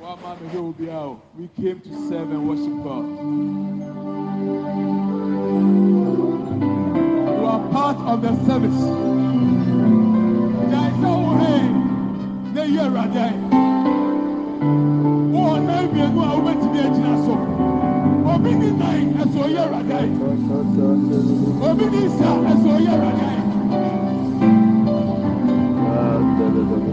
We came to serve and worship God. You are part of the service. There is no way. Year. Oh, now we are going to be a ni sa ẹsọ yẹ rada yi.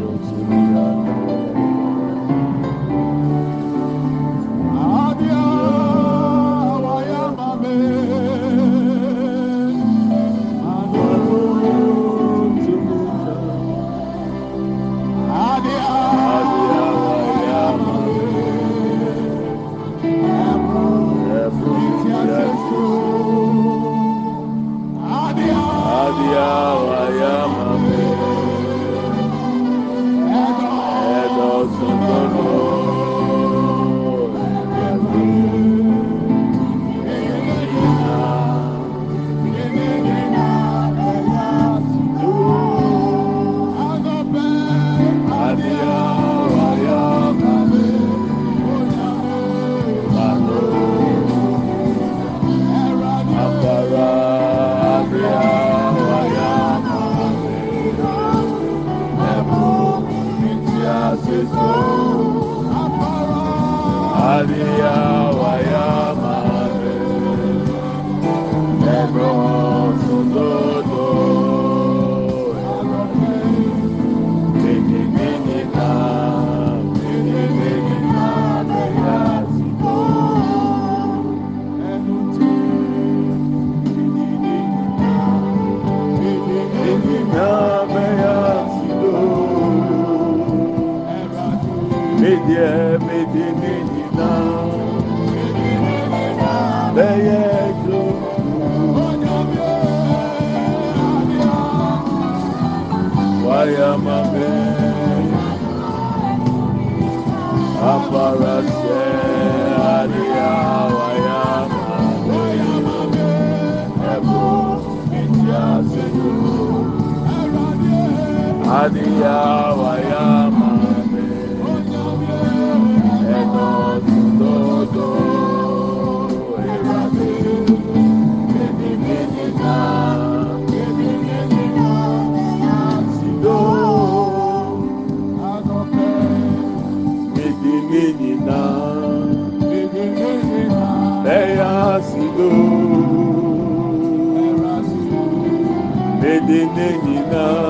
denina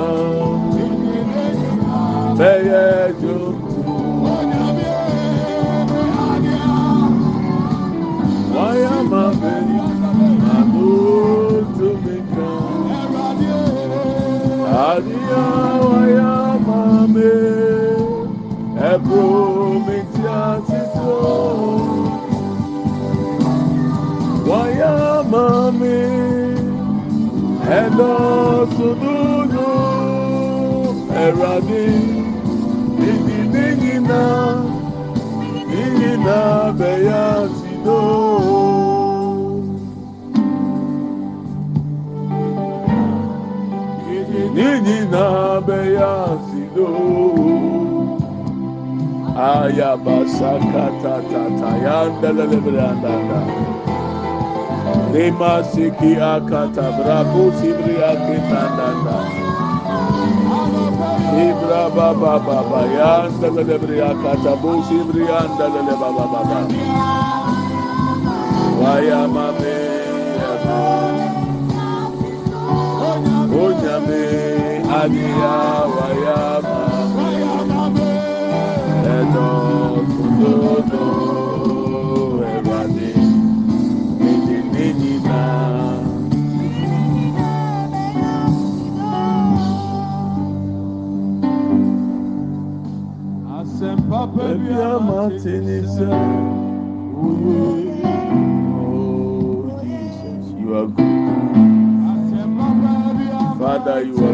Rakata Brabu Sibria Kitanda Ibra Baba Baba Yanda Lebria Katabu Sibria and Lele Baba Baba Wayamame Onyame Adia Martinez. Oh, Jesus, you are good. Father, you are.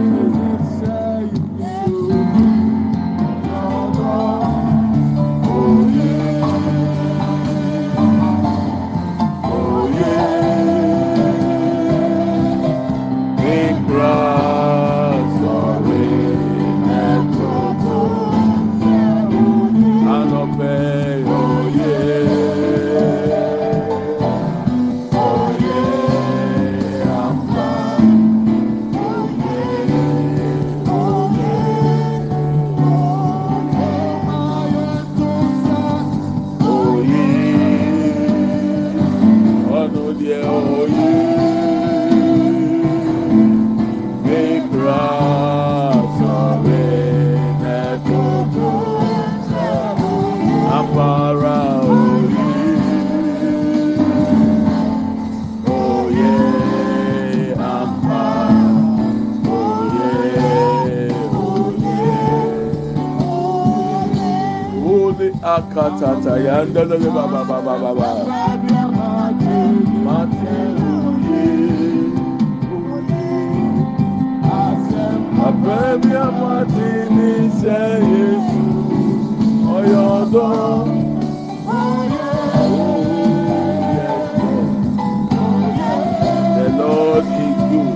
The Lord is good.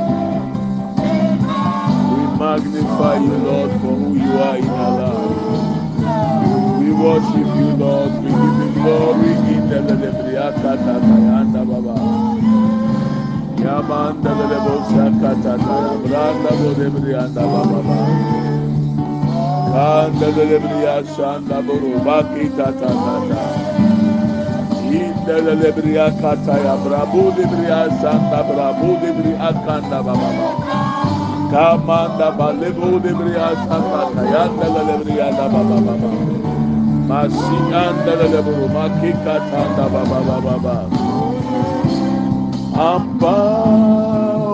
We magnify you, worship you, Lord. We give you glory in the Lebriakata Tayanda Baba. Yamanda Lebosakata Tayabranda Bodebrianda Baba. Kanda Lebriasanda Borobaki Tata Tata. Indele lebria kata ya brabu lebria sanda brabu lebria kanda baba. Kamanda balebo lebria sanda kayanda lebria da baba baba. Masi anda leburu maki kata da baba baba baba. Ampa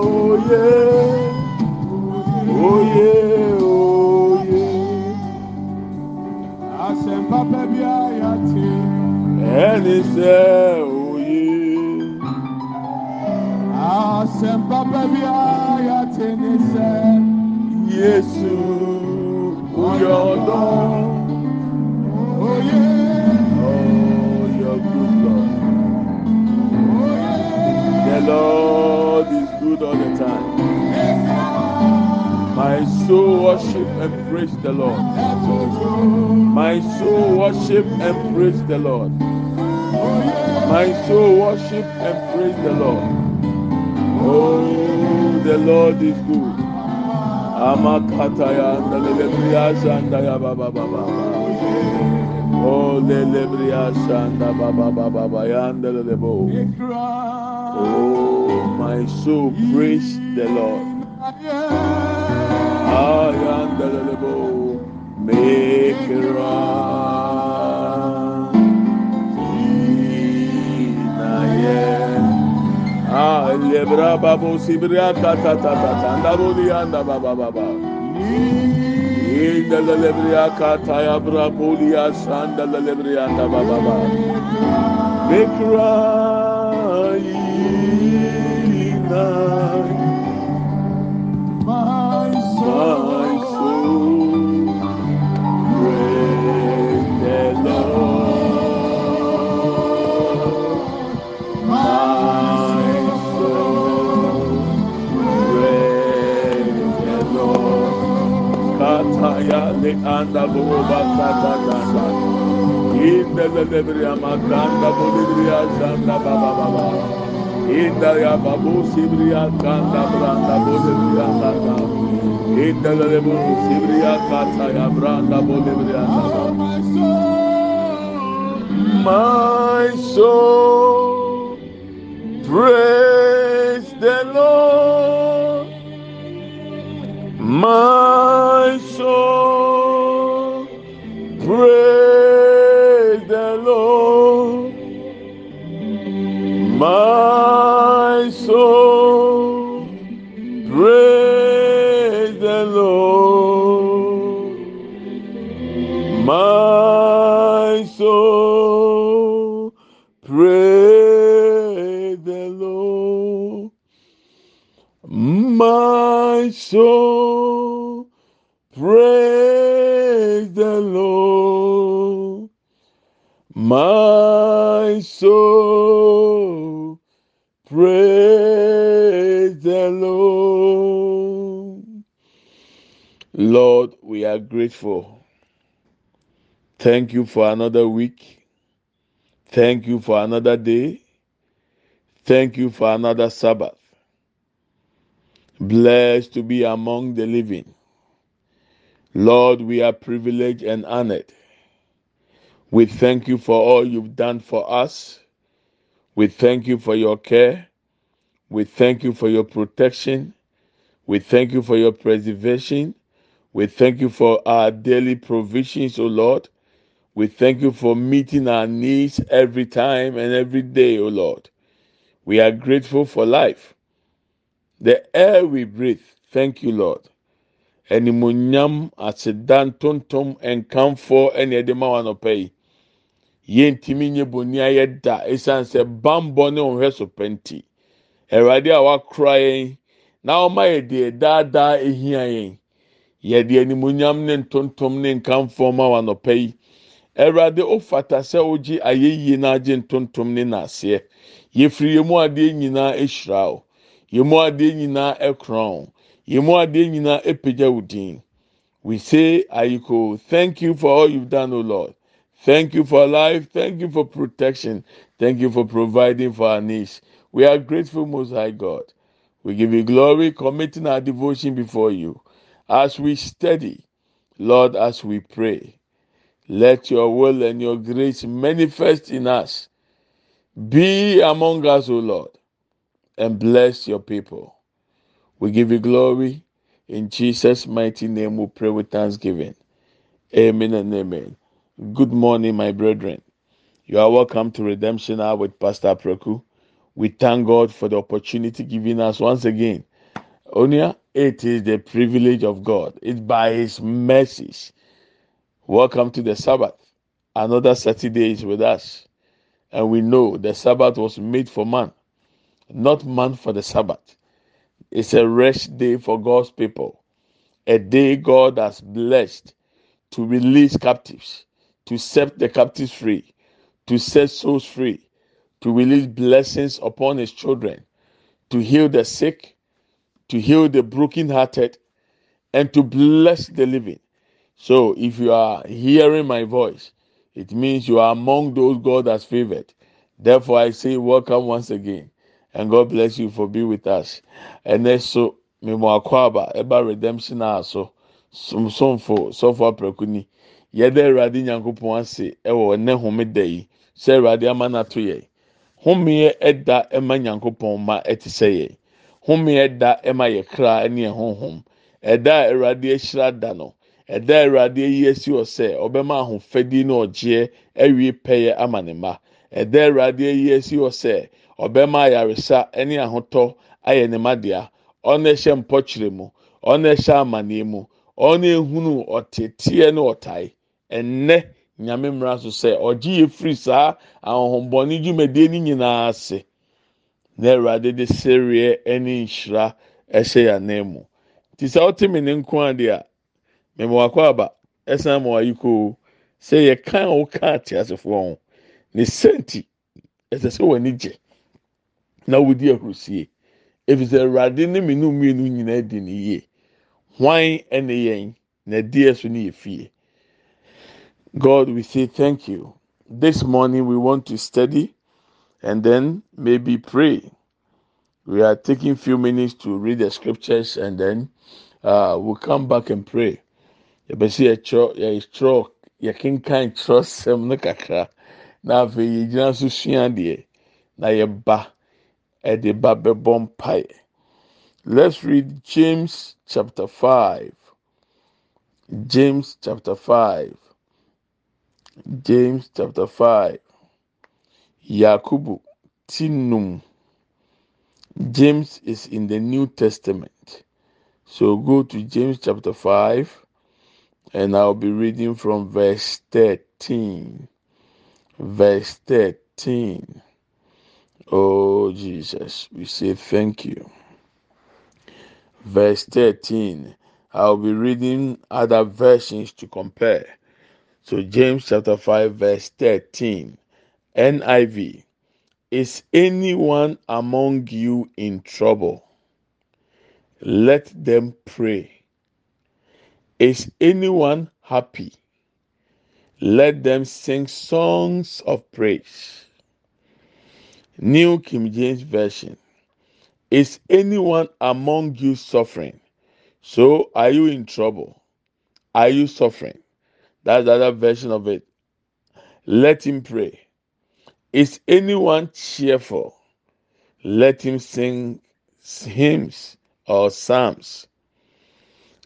oye oye oye. Asempa bẹbi ayati. Ẹni sẹ́ oye. Asempa bẹbi ayati ni sẹ. Yesu uyọdọ. Lord. The Lord is good all the time. My soul worship and praise the Lord. My soul worship and praise the Lord. My soul worship and praise the Lord. Oh, the Lord is good. Amakataya ndalelebriya shandaya baba baba. Oh, lelebriya shanda baba baba baba yandelelebo. Oh, my soul praise the Lord. Ah, yandelelebo. Make it. Ah, lebra babo sibria kata tata tanda boli anda baba baba. Inda lebria kata ya bra boli ya sanda lebria anda baba baba. Mekra ina My my Kataya le anda boba kata kata. Inda le lebria makanda bolibria zanda baba baba. Inda ya babu sibria kanda branda bolibria kata. Inda le lebu sibria kata ya branda bolibria kata. Oh, my soul praise the Lord. My soul praise the Lord. My soul praise the Lord. My soul praise the Lord. My soul praise the Lord. My soul praise the Lord. Lord, we are grateful. Thank you for another week. Thank you for another day. Thank you for another Sabbath. Blessed to be among the living. Lord, we are privileged and honored. We thank you for all you've done for us. We thank you for your care. We thank you for your protection. We thank you for your preservation. We thank you for our daily provisions, O Lord. We thank you for meeting our needs every time and every day, O Lord. We are grateful for life. The air we breathe, thank you, Lord. Animuonyam, aseda ntontom, nkamfo, ɛne ɛde ma wa nɔpɛ yi. Yɛntumi nye boni ayɛ da. Esan sɛ bambɔ ne ɔhwɛ so pɛnti awurade a wakora yɛn na ɔma yɛ deɛ daadaa ehia yɛn. Yɛde animonyam ne ntontom ne nkamfo ma wanɔpɛ yi. Awurade ofata sɛ ogye ayɛyie na agye ntontom ne n'aseɛ. Yɛfiri yɛn mu adeɛ nyinaa ehyira o yɛn mu adeɛ nyinaa ɛkorɔn yɛn mu adeɛ nyinaa epagya wo. We say, Ayiko, thank you for all you've done, O Lord. Thank you for life. Thank you for protection. Thank you for providing for our needs. We are grateful, Most High God. We give you glory, committing our devotion before you. As we study, Lord, as we pray, let your will and your grace manifest in us. Be among us, O Lord, and bless your people. We give you glory. In Jesus' mighty name, we pray with thanksgiving. Amen and amen. Good morning, my brethren. You are welcome to Redemption Hour with Pastor Preku. We thank God for the opportunity given us once again. Onia, it is the privilege of God. It's by His mercies. Welcome to the Sabbath. Another Saturday is with us. And we know the Sabbath was made for man, not man for the Sabbath. It's a rest day for God's people, a day God has blessed to release captives, to set the captives free, to set souls free, to release blessings upon his children, to heal the sick, to heal the brokenhearted, and to bless the living. So if you are hearing my voice, it means you are among those God has favored. Therefore, I say welcome once again, and God bless you for being with us. And so, memo akwaba eba redemption somsomfo sɔfo apɛko ni yɛda awurade nyankopɔn ase ɛwɔ ɛnɛ homeda yi. Sɛ awurade ama n'ato yɛ. Homeɛ ɛda ɛma nyankopɔn ma ɛte sɛ yɛ. Homeɛ ɛda ɛma yɛ kra ɛne ɛhonhom ɛda awurade ahyira da no ɛda awurade ayi asi wɔ sɛ ɔbɛma ahofadie ne ɔgyeɛ ɛwie pɛyɛ ama ne ma ɛda awurade ayi asi wɔ sɛ ɔbɛma ayaresa ɛne ahotɔ ayɛ ne ma dea ɔno ɛhyɛ mpɔkyerɛ mu. Ɔno ɛhyɛ amaneɛ mu. ɔno ehunu ɔteteɛ ne ɔtae. Ɛnɛ nyame mmara so sɛ ɔgye yɛ firi saa ahohombɔne dwumadie no nyinaa ase. Na awurade de sereɛ ɛne nhyira ɛhyɛ yɛn mu. Te sɛ ɔte mi ne nko ade a mɛmɛ wakɔ aba. Ɛsan ma wayi koo sɛ yɛ a ɔka ate asefoɔ ho ne sɛnti ɛsɛ sɛ wɔn gye. Na wɔdi ahurisie efisɛ awurade ne mmienu mmienu nyinaa di ne yie. hwan ɛne yɛn na ɛdeɛ so ne yɛ fie? God we say thank you this morning we want to study and then maybe pray we are taking few minutes to read the scriptures and then uh, we'll come back and pray. Let's read James chapter 5. James chapter 5. James chapter 5. Yakubu Tinum. James is in the New Testament. So go to James chapter 5 and I'll be reading from verse 13. Verse 13. Oh, Jesus, we say thank you verse 13. I'll be reading other versions to compare. So, James chapter 5, verse 13. NIV. Is anyone among you in trouble? Let them pray. Is anyone happy? Let them sing songs of praise. New King James Version. Is anyone among you suffering? So, are you in trouble? Are you suffering? That's the other version of it. Let him pray. Is anyone cheerful? Let him sing hymns or psalms.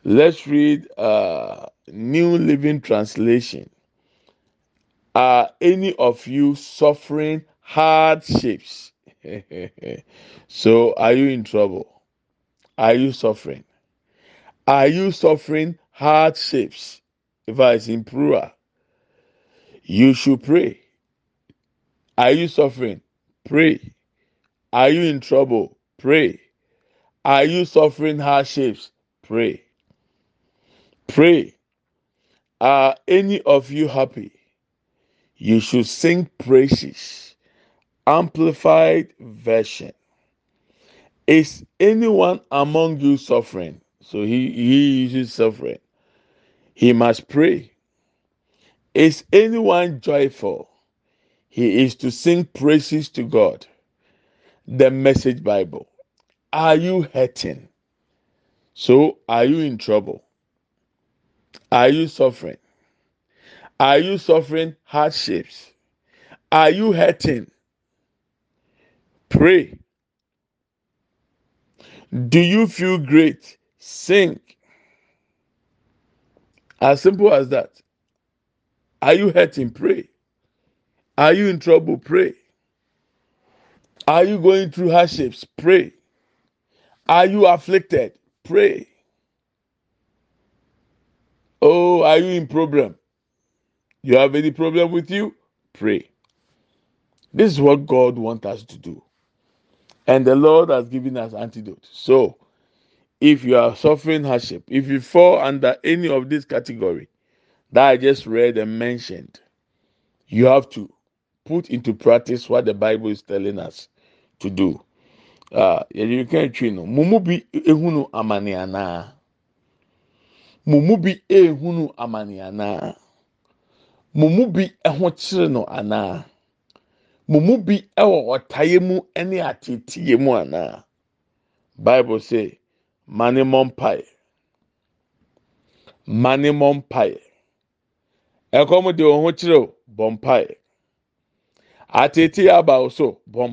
Let's read uh, New Living Translation. Are any of you suffering hardships? so, are you in trouble? Are you suffering? Are you suffering hardships? If I in plural, you should pray. Are you suffering? Pray. Are you in trouble? Pray. Are you suffering hardships? Pray. Pray. Are any of you happy? You should sing praises. Amplified version. Is anyone among you suffering? So he, he is suffering. He must pray. Is anyone joyful? He is to sing praises to God. The message Bible. Are you hurting? So are you in trouble? Are you suffering? Are you suffering hardships? Are you hurting? Pray. Do you feel great? Sing. As simple as that. Are you hurting? Pray. Are you in trouble? Pray. Are you going through hardships? Pray. Are you afflicted? Pray. Oh, are you in problem? You have any problem with you? Pray. This is what God wants us to do. And the Lord has given us antidote. So, if you are suffering hardship, if you fall under any of this category that I just read and mentioned, you have to put into practice what the Bible is telling us to do. Uh, you can no mumu bi ehunu amani ana. Mumu bi ehunu amani ana. Mumu bi ɛho ana. Mumu bi ɛwɔ ɔtaeɛ mu ɛne ana. Bible say mane mmɔ mpae mane mmɔ mpae ɛkɔm de wɔn ho kyerɛw bɔ mpae atete aba so bɔ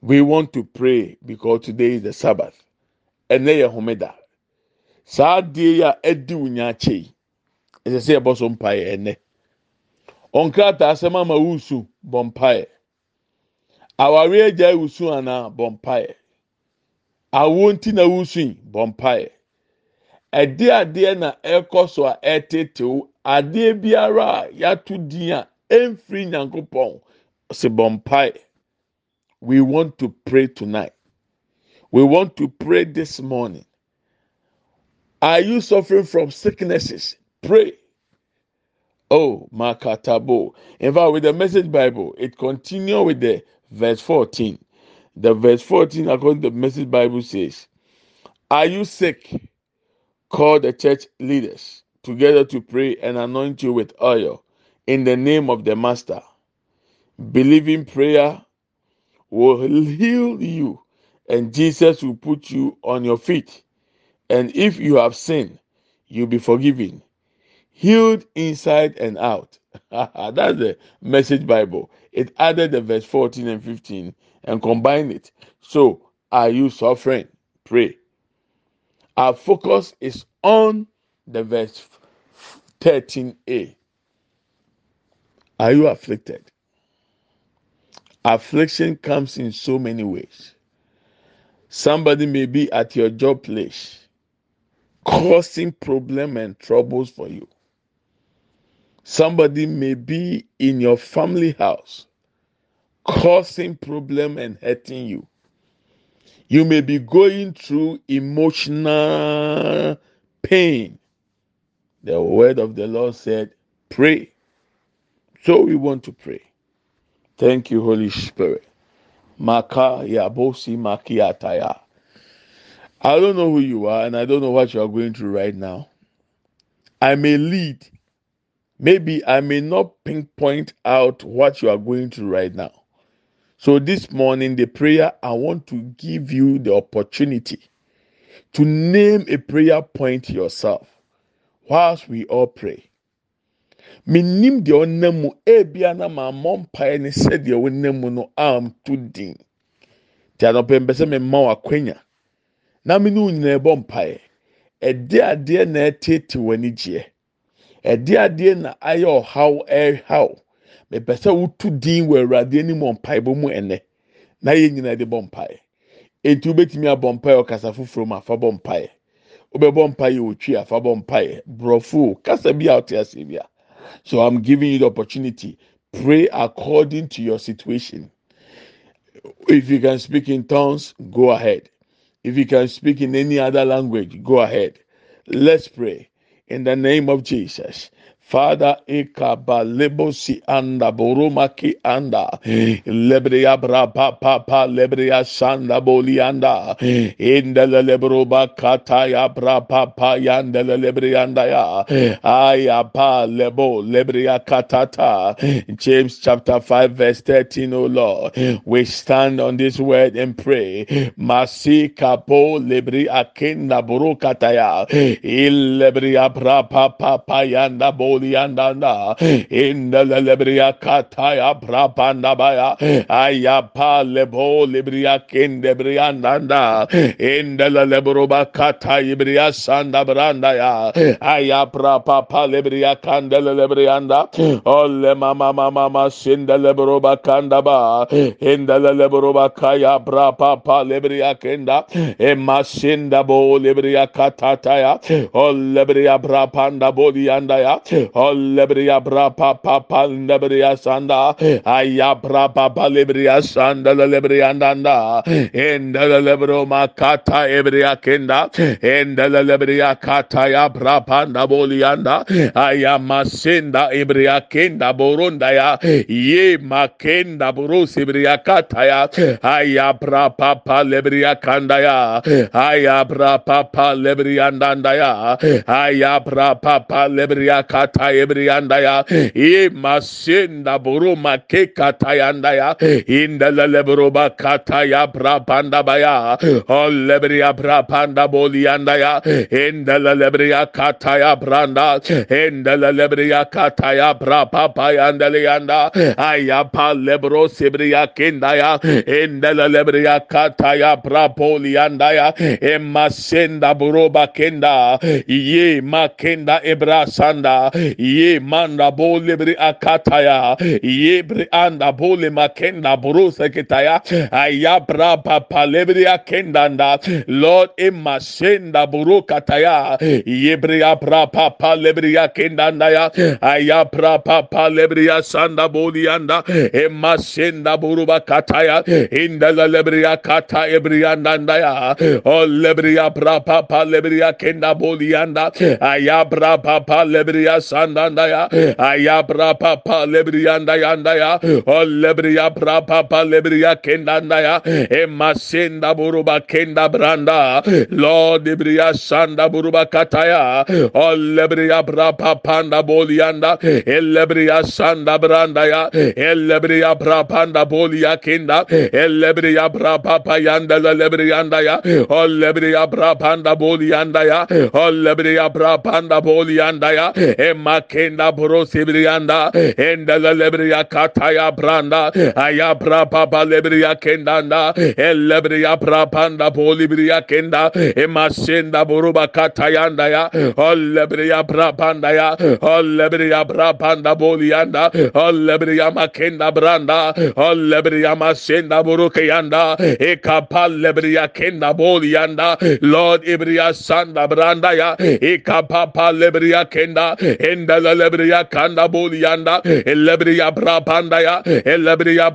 we want to pray because today is the sabbath. Ɛnɛ yɛ homeda. Saa adeɛ yi a ɛdi wunya akyi yi ɛsɛ ɔnkrataa asɛm ama wusu bɔ mpae awaare agya wusu anaa bɔ mpae awo nti na wusu yi bɔ mpae ɛde adeɛ na ɛkɔ so a ɛtetew adeɛ biara a yɛato din a ɛmfiri nyankopɔn si bɔ mpae we want to pray tonight. We want to pray this morning. Are you suffering from sicknesses? Pray oh makatabo. In fact with the message bible it continue with the verse 14 the verse 14 according to the message bible says are you sick? Call the church leaders together to pray and anoint you with oil in the name of the master. Believing prayer will heal you and jesus will put you on your feet. And if you have sinned you'll be forgiven healed inside and out that's the message bible it added the verse 14 and 15 and combined it so are you suffering pray our focus is on the verse 13a. Are you afflicted? Affliction comes in so many ways. Somebody may be at your job place, causing problem and troubles for you. Somebody may be in your family house, causing problem and hurting you. You may be going through emotional pain. The word of the Lord said, Pray. So we want to pray. Thank you, Holy Spirit. I don't know who you are and I don't know what you are going through right now. I may lead. Maybe I may not pinpoint out what you are going through right now. So this morning, the prayer, I want to give you the opportunity to name a prayer point yourself whilst we all pray. Minim deɛ ɔnam mu ebia na maa mmɔ mpaeɛ ne sɛdeɛ ɔnam mu no amto din. Te anɔpɛ mpɛ sɛ mema wo akwanya na me ne wo ɛbɔ mpaeɛ. Ɛde adeɛ na ɛtete w'ani gyeɛ. Ɛde adeɛ na ayɛ ɔhaw ɛrehaw. mepɛ sɛ wotu din wɔ awurade anim wɔ mpaebɔ mu ɛnɛ na yɛn nyinaa de bɔ mpae etu betumi abɔ mpae ɔkasa foforɔ mu afa bɔ mpae wobɛbɔ mpaeɛ otwi afa bɔ mpaeɛ. Borɔfo kasa bi a ɔte ase so i'm giving you the opportunity. Pray according to your situation. If you can speak in tongues go ahead. If you can speak in any other language go ahead. Let's pray in the name of jesus Father ekaba lebosi anda boromaki anda. Lebreya bra pa pa pa lebreya sanda boli anda. Indele lebroba kata ya bra pa yandele lebreyanda ya. Aya pa lebo lebreya katata James chapter 5 verse 13 oh Lord. We stand on this word and pray. Masi kapo lebri ya. Il lebreya bra pa pa pa yanda boli Poliandanda in the Lebria Kataya Brabanda Baya Ayapa Lebo Libria Kinde Briandanda in the Lebroba Kata Ibria Sanda Branda ya Ayapra Papa Libria Kandela Lebrianda Ole Mama Mama Sinda Lebroba Kandaba in the Lebroba Kaya Bra Papa Libria Kenda Emma Sinda Bo Libria Katataya Ole Lebria Brapanda Bodianda ya Olebria bra pa pa pa lebria sanda. Aya bra pa pa lebria sanda lebria ndanda enda lebro makata ebria kenda. Enda lebria kata ya bra pa ndabolianda aya masenda ebria kenda boronda ya. Ye makenda burusi ebria kata ya. Aya bra pa pa lebria kanda ya. Aya bra pa pa lebria ndanda ya. Aya bra pa pa lebria kata kata ebrianda ya hmm. e masenda buruma ke kata yanda ya hmm. inda kata ya brabanda baya hmm. o lebria brabanda bolianda ya inda lelebria kata ya branda inda lelebria kata ya brapa payanda lianda ayapa lebro sibria kenda. Ya inda lelebria kata ya brapolianda ya e masenda buruba kenda ye makenda ebra sanda ye manda bole bre akataya. Ye bre anda bole makenda burusa kitaya ayabra papa lebre akendanda. Lord emasenda buru kataya ye bre abra papa lebre akendanda ya. Ayabra papa lebre sanda boli anda. Emasenda buru bakataya inda lebre akata ebrianda ya. O lebre abra papa lebre akenda boli anda. Ayabra papa lebre sandanda ya ayabra papa lebrianda yanda ya o lebria bra papa lebria kendanda ya emasenda buruba kenda branda. Lord lebria sanda buruba kataya. O lebria bra papa nda bolianda. Elebria sanda branda ya elebria bra panda bolia kenda. Elebria bra papa yanda lebrianda ya o lebria bra panda bolianda ya o lebria bra panda bolianda ya emakenda bro sibrianda enda lebria kataya branda aya brapa ba lebria kendanda elebria brapanda bolibria kenda emasenda buruba katayanda ya olebria brapanda ya olebria brapanda bolianda olebria makenda branda olebria masenda buruke yanda ekapal lebria kenda bolianda lord ibria sanda branda ya ekapapa lebria kenda enda lebriya kanda boliyanda elebriya brabanda ya. Elebriya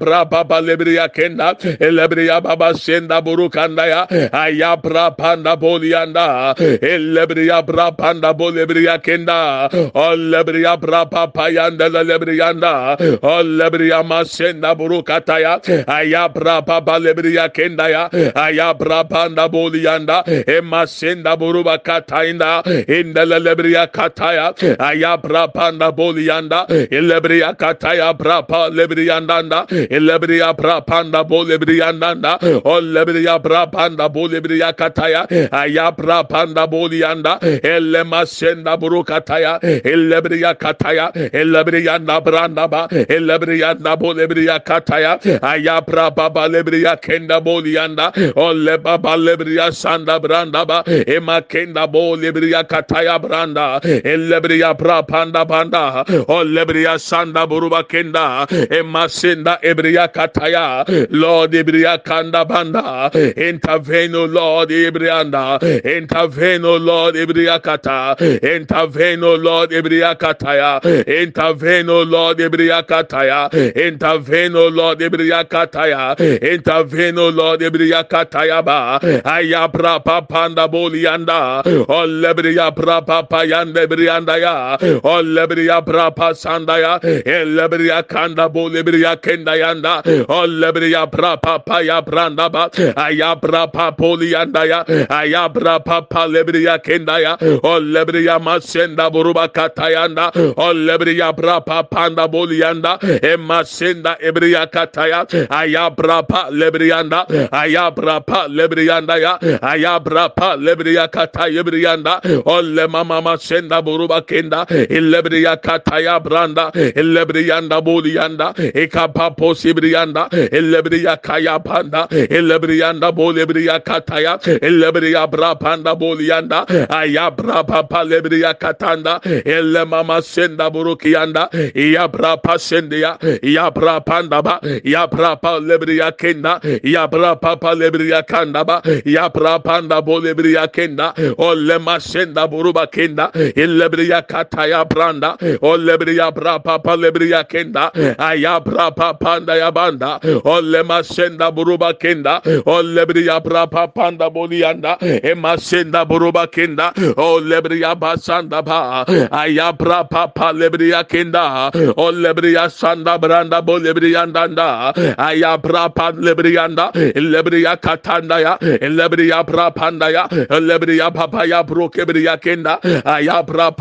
lebriya kenda. Elebriya baba senda burukanda ya. Aya brabanda boliyanda elebriya brabanda bolebriya kenda. Olebriya brababa yanda lebriyanda olebriya masenda burukata ya. Aya brababa lebriya kenda ya. Aya brabanda boliyanda emasenda buruba katainda indele lebriya kataya aya brapanda bolianda elebria eh. kataya brapa lebriandanda elebria brapanda bolebriandanda o lebria brapanda bolebria eh. oh, eh. kataya aya brapanda bolianda elema senda burukataya elebria kataya. Elebrianda branda ba. Elebrianda bolebria kataya aya brapa balebria kenda bolianda o oh, lebaba lebria sanda branda ba. Ema kenda bolebria kataya branda. Elebria bra bra panda panda. Olebria oh, sanda buruba kenda. Emasenda ebria kataya. Lord ebria kanda banda intervene o lord ebrianda intervene o lord ebria kata. Intervene o lord ebria kataya. Intervene o lord ebria kataya. Intervene o lord ebria kataya. Intervene o lord ebria kataya ba. Ayabra panda bolianda olebria oh, bra papa yande brianda ya olebria bra pasanda ya elebria kanda bolebria kenda yanda. Olebria bra papa ya branda ba. Ayabra papolianda ya ayabra papa lebria kenda ya. Olebria masenda buruba katayanda olebria bra papanda bolianda emasenda ebria kataya ayabra pa lebrianda ayabra pa lebrianda ya ayabra pa lebria kataya brianda olle mama masenda buruba kenda elebria kataya branda elebrianda bolianda ekapa sibrianda elebria kaya panda elebrianda bolebria kataya elebria bra panda bolianda ayabra papa lebria katanda elle mama senda burukianda ya bra pasendia ya bra panda ba ya bra pa lebria kenda ya bra papa lebria kanda ba ya bra panda bolebria kenda olle masenda buruba kenda elebriya kataya branda eh. olebriya bra papa lebriya kenda eh. aya bra papa nda ya banda eh. ole masenda buruba kenda olebriya bra papa nda bolianda e masenda buruba kenda olebriya basanda ba aya bra papa lebriya kenda olebriya sanda branda bolebriya ndanda aya bra pa lebriyanda lebriya katanda ya lebriya bra panda ya lebriya papa ya bro kebriya kenda aya bra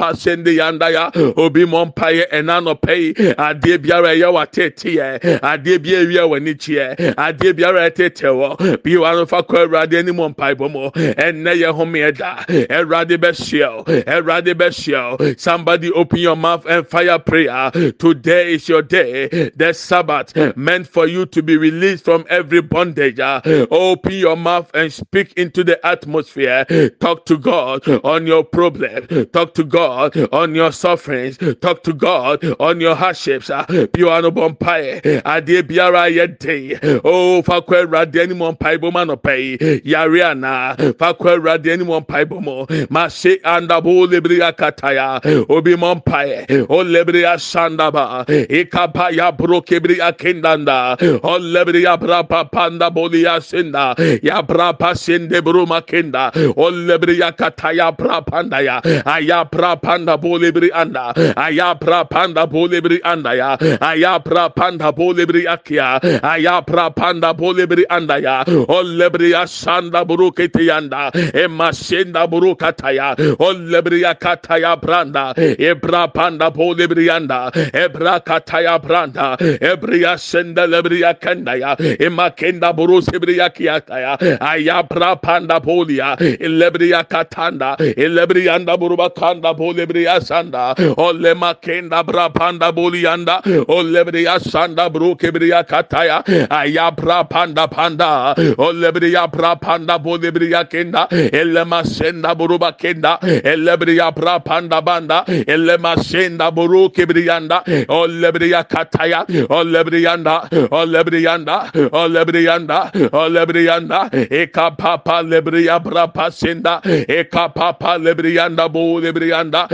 pa yanda ya obi mo mpaye ɛna no pɛyi adeɛ biara ɛyɛ wa tete yɛ adeɛ bi ewia wɔ ne kyiɛ adeɛ biara ɛtete wɔ bi wa no fa kɔ awurade anim mpae bɔ mo. Ɛnɛ yɛ home ɛda awurade bɛ hyia o. Awurade bɛ hyia o. Somebody open your mouth and fire prayer. Today is your day. The sabbath meant for you to be released from every bondage. Open your mouth and speak into the atmosphere. Talk to god on your problem. Talk to god on your sufferings talk to god on your hardships. Ah, Bi wa oh, no bɔ mpae adeɛ biara yɛ den o fa kɔ awurade anim mpae bɔ mu anɔpɛ yi yare ana. Fa kɔ awurade anim mpae bɔ mu ma se andabo lebiri akataya obi mɔ mpae o lebiri asandaba ikapa ya bro kebiri akindanda o lebiri ya bra panda boli ya senda ya bra pasende bro makenda o lebiri ya kataya bra panda ya. Ah, Aya bra panda boli biri anda. Aya bra panda boli biri anda ya. Aya bra panda boli biri akia. Aya bra panda boli biri anda ya. O lebiri ya sanda bro ketiyanda e masenda bro kataya o lebiri ya kataya branda. Ebra panda boli biri anda ebra kataya branda. Ebria senda lebiri ya kenda ya. E makenda bro sebiri ya. Kiataya aya bra panda bolia lebiri ya katanda lebiri anda bro bakanda boli biri ya sanda o le makenda bra panda boli anda o lebiri ya sanda bro kebiri ya kataya aya bra panda panda o lebiri ya bra panda boli biri ya kenda ele masenda bro bakenda elebiri panda banda ele masenda bro kebiri yanda o lebiri ya kataya o lebiri yanda o lebiri yanda o lebiri yanda o lebiri yanda e kapapa lebiri ya bra pasenda e kapapa lebiri yanda bo lebiri yanda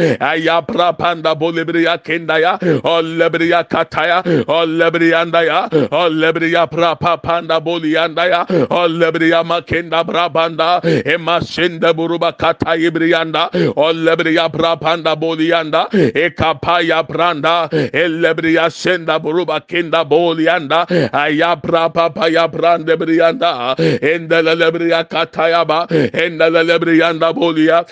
ya kenda ya o lebiri ya kataya o lebiri yanda ya o lebiri panda bo yanda ya o ya makenda bra banda e masenda buruba kataya brianda o lebiri ya bra panda bo yanda e kapaya branda e lebiri ya senda buruba kenda bo yanda aya bra papa ya brande brianda enda lebiri ya kataya ba enda lebiri yanda bo ya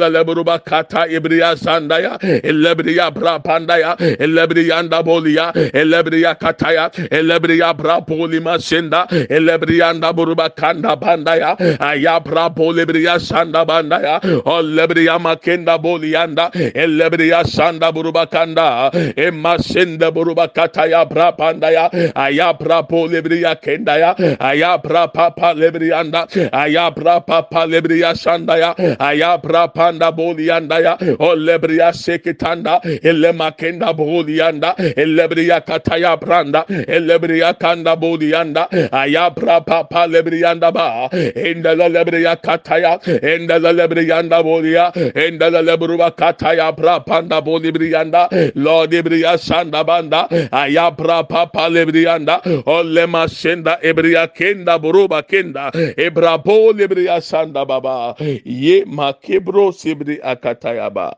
enda lebiri ya sanda ya enda leburuba kata ibriya sanda ya lebiri ya bra panda ya lebiri yanda bo ya lebiri ya kataya lebiri ya bra poli masenda lebiri yanda buruba kanda banda ya aya bra poli briya sanda banda ya o lebiri ya makenda boli yanda lebiri ya sanda buruba kanda e masenda buruba kataya bra panda ya aya bra poli briya kenda ya aya bra papa lebiri yanda aya bra papa lebiri ya sanda ya aya bra pa panda bolianda ya olebria sekitanda elema kenda bolianda elebria kataya branda elebria kanda bolianda ayabra papa lebrianda ba enda la lebria kataya enda la lebrianda bolia enda la lebruba kataya bra panda bolibrianda lord ebria sanda banda ayabra papa lebrianda olema senda ebria kenda buruba kenda ebra bol ebria sanda baba ye makebro sibri akatayaba.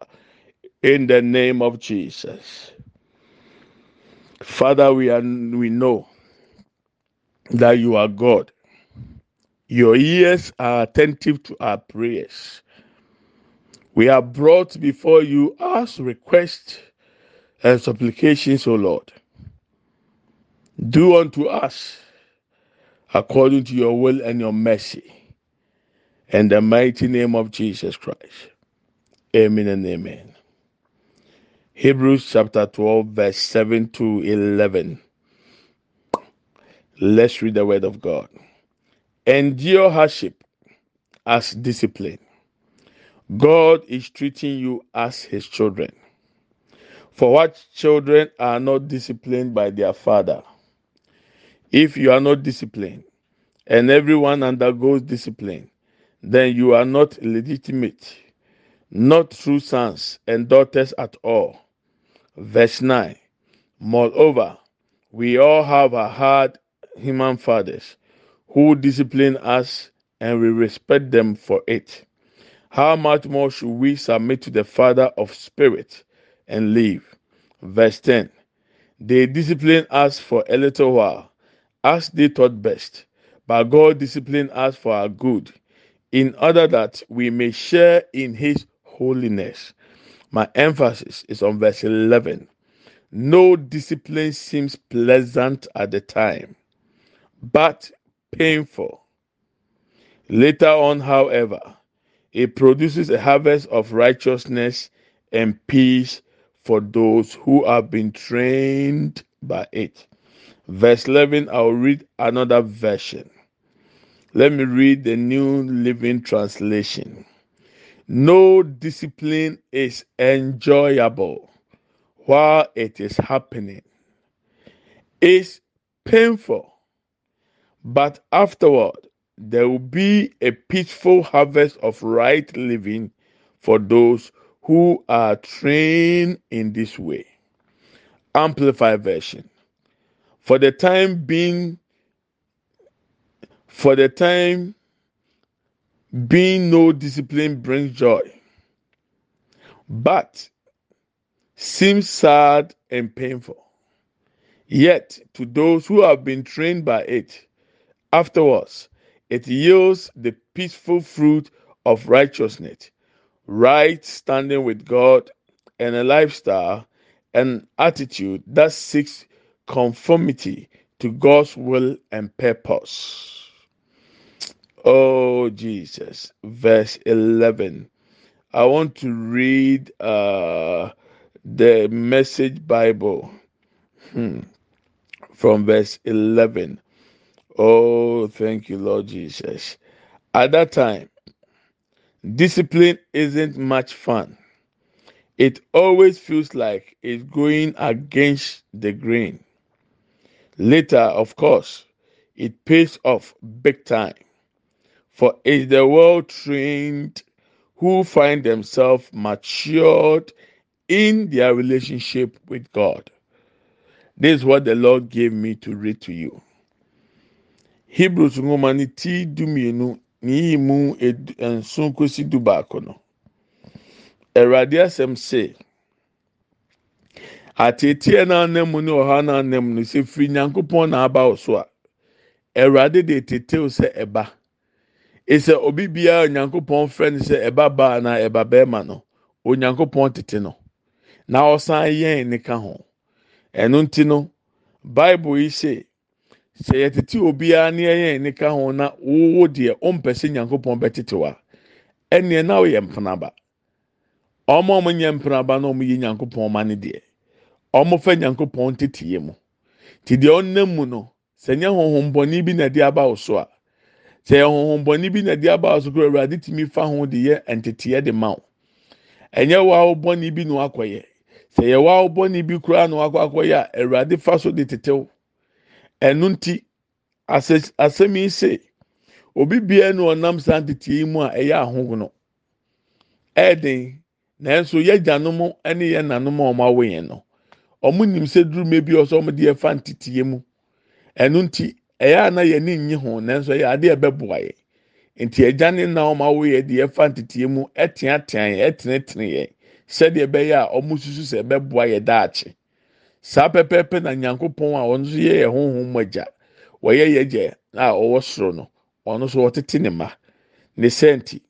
In the name of Jesus. Father we are we know that you are God. Your ears are attentive to our prayers. We are brought before you as requests and supplications o Lord. Do unto us according to your will and your mercy. In the mighty name of Jesus Christ amen and amen Hebrews chapter 12, verse 7 to 11. Let's read the word of God. Endure hardship as discipline. God is treating you as his children. For what children are not disciplined by their father? If you are not disciplined, and everyone undergoes discipline, then you are not legitimate, not true sons and daughters at all. Verse 9. Moreover, we all have a hard human fathers who discipline us and we respect them for it. How much more should we submit to the Father of Spirit and live? Verse 10 They discipline us for a little while, as they thought best, but God disciplined us for our good, in order that we may share in His holiness. My emphasis is on verse 11. No discipline seems pleasant at the time, but painful. Later on, however, it produces a harvest of righteousness and peace for those who have been trained by it. Verse 11, I'll read another version. Let me read the New Living Translation. No discipline is enjoyable while it is happening. It's painful, but afterward, there will be a peaceful harvest of right living for those who are trained in this way. Amplified version. For the time being, for the time being, no discipline brings joy, but seems sad and painful. Yet, to those who have been trained by it, afterwards, it yields the peaceful fruit of righteousness, right standing with God, and a lifestyle and attitude that seeks conformity to God's will and purpose. Oh, Jesus. Verse 11. I want to read uh, the Message Bible hmm, from verse 11. Oh, thank you, Lord Jesus. At that time, discipline isn't much fun. It always feels like it's going against the grain. Later, of course, it pays off big time. For it's the well trained who find themselves matured in their relationship with God. This is what the Lord gave me to read to you. Hebrews nwoma ne ti dumienu ne yi mu nson eh, kosi du baako no. Awurade asɛm se, ateeteɛ n'anam mu ne ɔha n'anam mu no sɛ firi nyankopɔn na aba wo a, Awurade de tetew sɛ ɛba. Esɛ obi biara nyankopɔn frɛ no sɛ ɛba baa na ɛba bɛrima no, onyankopɔn tete no. Na ɔsan yɛn ne ho. Ɛno nti no, Bible yi se, sɛ yɛtete obiara ne yɛyɛn ne ho na wowo deɛ ɔmpɛ sɛ nyankopɔn bɛtete wa, ɛnneɛ na ɔyɛ mpenaba. Ɔmo a nyɛ mpenaba na ɔmo yi nyankopɔn ma ne deɛ, ɔmo fɛ nyankopɔn teteyɛ mu. Ti deɛ ɔnam mu no, sɛ nyɛ honhombɔne bi na ɛde aba wo so a, sɛ yɛ honhombɔne bi na ɛde aba so Awurade tumi fa ho de yɛ nteteɛ de ma wo. ɛnyɛ wa bɔne bi na wakɔyɛ sɛ yɛ wa bɔne bi koraa na wakɔ akɔyɛ a awurade fa so de tetew ɛno nti asɛm yi se obi bia na ɔnam saa tete yi mu a ɛyɛ ahohono ɛɛden nanso yɛ gyanom ɛne yɛ nanom a wɔn awo yɛn no. Wɔn nim sɛ duruma bi ɔsɛ wɔn de ɛfa nteteɛ mu. Ɛno nti ɛyɛ ana yɛn ni nyi ho nanso ɛyɛ adeɛ ɛbɛboa yɛ nti ɛgya ne na wɔn awo yɛ de ɛfa nteteɛ mu ɛteatea yɛ ɛtenetene yɛ sɛdeɛ ɛbɛyɛ a wɔn susu sɛ ɛbɛboa yɛ daakye. Saa pɛpɛɛpɛ na nyankopɔn a wɔn nso yɛ yɛ honhom mu agya. Wɔyɛ yɛ gya a ɔwɔ soro no ɔno nso wɔtete ne ma ne sɛnti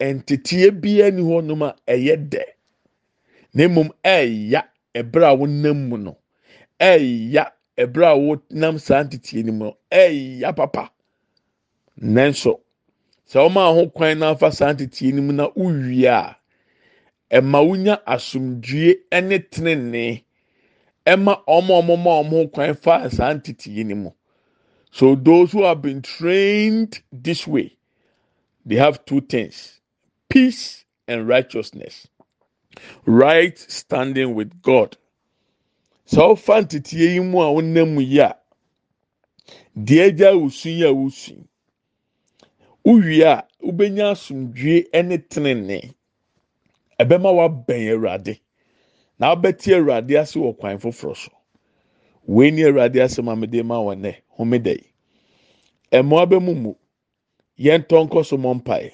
nteteɛ biara ni hɔnom a ɛyɛ dɛ. Na mmom ɛɛya ɛbrɛ a wɔnam mu no ɛɛya ɛbrɛ a wɔnam saa nteteɛ no mu ɛɛya papa nanso sɛ wɔn a ho kwan na afa saa nteteɛ no na uwie a ɛma wonya asomdue ɛne tenenee ɛma wɔn a wɔn a wɔn ho kwan fa saa mu. So those who have been trained this way, they have two things: peace and righteousness. Right standing with God. So fantitie yi mu a mu yi a deɛ agya wosu yi a wosu wowie a wobɛnya asomdwie ne tenene ɛbɛma wabɛn awurade na wabɛte awurade ase wɔ kwan foforɔ so. Wei ni awurade asɛm a mede ma wɔn nɛ homeda yi. Mmoa bɛmu mu yɛn tɔ nkɔ so mɔ mpaeɛ.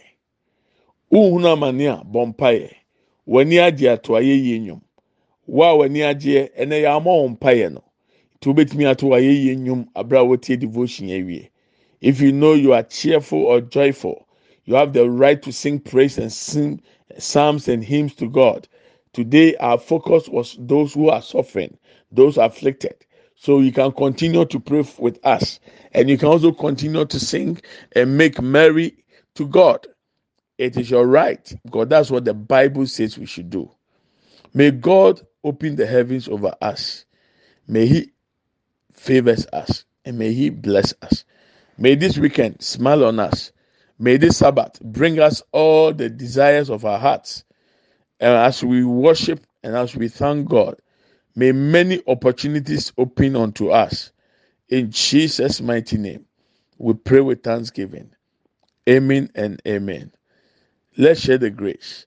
Wohunu amane a bɔ mpaeɛ. W'ani agye ato ayɛyie nnwom. Wo a w'ani agyeɛ ɛnɛ yɛ amɔ wɔn mpaeɛ no. Nti wobɛtumi ato ayɛyie nnwom abere a devotion awie if you know you are cheerful or joyful you have the right to sing praise and sing eh, psalms and hymns to god. Today our focus was those who are suffering those afflicted. So you can continue to pray with us, and you can also continue to sing and make merry to God. It is your right, because that's what the Bible says we should do. May God open the heavens over us. May He favors us, and may He bless us. May this weekend smile on us. May this Sabbath bring us all the desires of our hearts. And as we worship and as we thank God, May many opportunities open unto us. In Jesus' mighty name, we pray with thanksgiving. Amen and amen. Let's share the grace.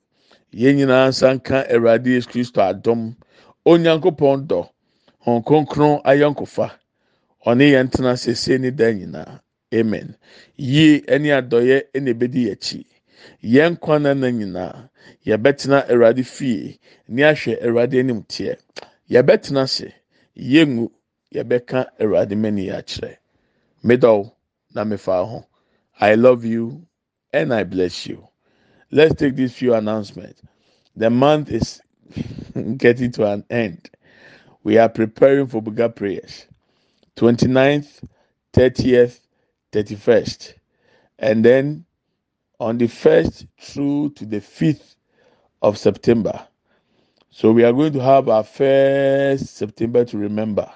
Yɛn nyinaa nsa nka Awurade Yesu Kristo adom. Onyankopɔn dɔ. Hɔn kronkron ayɔnkofa. Ɔne yɛn tena sese ne dan nyinaa. Amen. Yie ne adɔyɛ na ebedi akyi. Yɛn kwan na nyinaa yɛbɛtena Awurade fie ne ahwɛ Awurade anim teɛ. Yɛbɛtena ase. yɛngu yɛbɛka awurade mani akyerɛ middle na mefa ho i love you and i bless you let's take this few announcements the month is getting to an end we are preparing for bigger prayers 29th 30th 31st and then on the 1st through to the 5th of september so we are going to have our first September to remember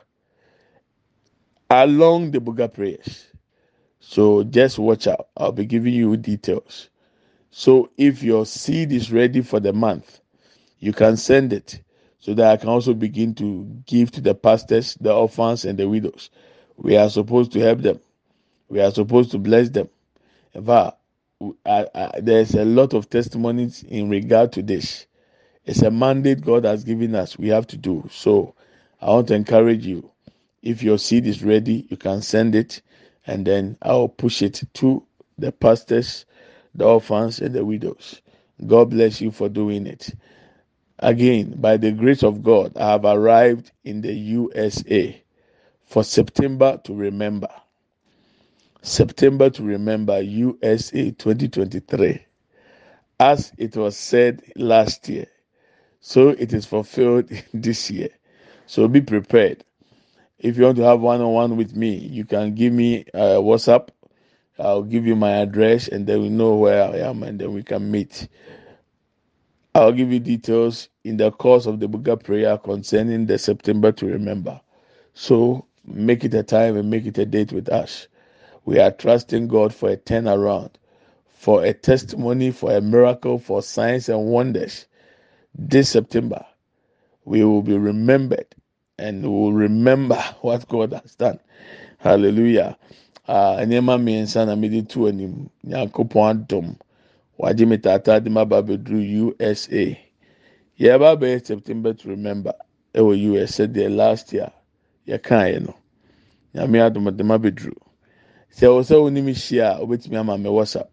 along the Buga prayers. So just watch out. I'll be giving you details. So if your seed is ready for the month, you can send it so that I can also begin to give to the pastors, the orphans, and the widows. We are supposed to help them. We are supposed to bless them. Fact, there's a lot of testimonies in regard to this. It's a mandate God has given us. We have to do. So I want to encourage you. If your seed is ready, you can send it, and then I'll push it to the pastors, the orphans, and the widows. God bless you for doing it. Again, by the grace of God, I have arrived in the USA for September to remember. September to remember USA 2023. As it was said last year, So it is fulfilled this year. So be prepared. If you want to have one on one with me, you can give me a WhatsApp. I'll give you my address and then we know where I am and then we can meet. I'll give you details in the course of the Buga prayer concerning the September to remember. So make it a time and make it a date with us. We are trusting God for a turnaround, for a testimony, for a miracle, for signs and wonders. This September, we will be remembered and we will remember what God has done. Hallelujah. Uh, nneɛma mmiɛnsa na mede tu anim. Nyankopɔn adom. Wagye me taataa de ma ba bɛduru usa yɛba bɛyɛ september to remember ɛwɔ us sɛdeɛ last year yɛkaeɛ no. Nyame adom de ma bɛduru sɛ wɔ sɛ wonim hyia a wobɛtumi ama me whatsapp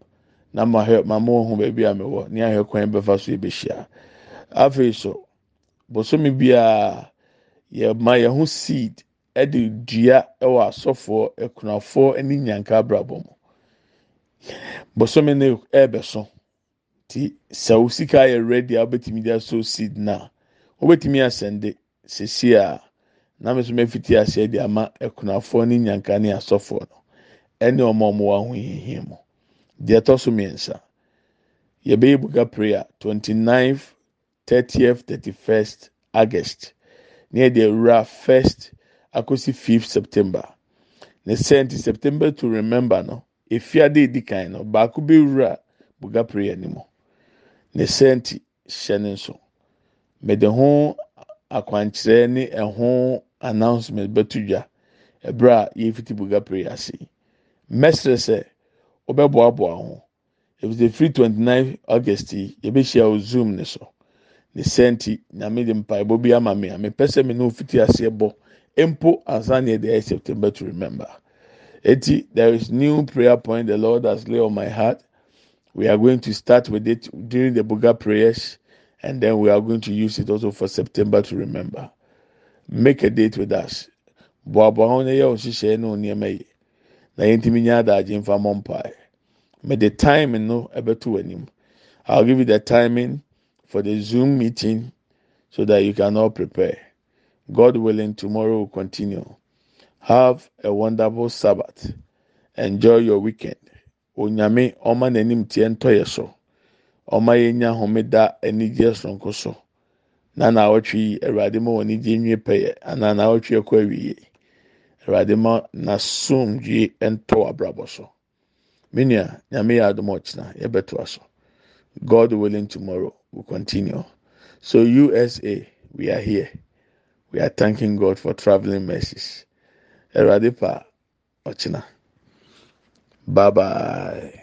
na ma hwɛ ma mo ho baabi a mewɔ ne ahwɛ kwan bɛfa so yɛbɛhyia. Afei so bosome biara yɛma yɛn ho seed ɛde dua ɛwɔ asɔfoɔ akunafoɔ ne nyanka abrabɔ mu. Bosome no ɛɛbɛso ti sɛ sika yɛ ready a wobɛtumi de aso seed na wobɛtumi asɛnde sisi a na me nso de ama akunafoɔ ne nyanka ne asɔfoɔ no. Ɛne ɔmo a ɔmo wɔ ahohiahia mu. Deɛ ɛtɔ so mmiɛnsa yɛbɛyɛ buga prayer twenty ninth thirtieth thirty first august. Ne yɛ deɛ wura first akɔsi fifth september. Ne sɛnti september to remember no. Efiade edi kan no. Baako bɛ wura buga prayer ne mu. Ne sɛnti hyɛ ne nso. Mɛde ho akwankyerɛ ne ɛho announcement bɛto dwa ɛbrɛ a yɛfiti buga prayer ase mɛsrɛ sɛ wobɛboaboa ho. Efisɛ firi twenty nine august yi yɛbɛhyia wɔ zoom ne so. Ne sɛnti nyame de mpaebɔ bi ama me a mepɛ sɛ me ne ofiti aseɛ bɔ mpo ansa ne yɛde ayɛ september to remember. Eti there is new prayer point the lord has laid on my heart. We are going to start with it during the buga prayers and then we are going to use it also for september to remember. Make a date with us. Boaboa ho na yɛ o hyehyɛ ne o nneɛma yi. Na yɛntumi nya adagye mfa mmɔ mpae. Mɛ the time no ɛbɛto w'anim. I'll give you the timing for the zoom meeting so that you can all prepare god willing tomorrow will continue. Have a wonderful sabbath. Enjoy your weekend. Onyame ɔma n'anim tie ntɔ yɛ so. Ɔma yɛnya homeda anigye sonko so. Na na awɔtwe yi awurade ma wɔn anigye nwie pɛyɛ. Anaa na awɔtwe ɛkɔ awie awurade ma n'asomdue ntɔ abrabɔ so. Me nua nyame yɛ adom ɔkyena yɛbɛtoa so god willing tomorrow will continue. So usa we are here we are thanking god for traveling mercies awurade pa ɔkyena bye bye.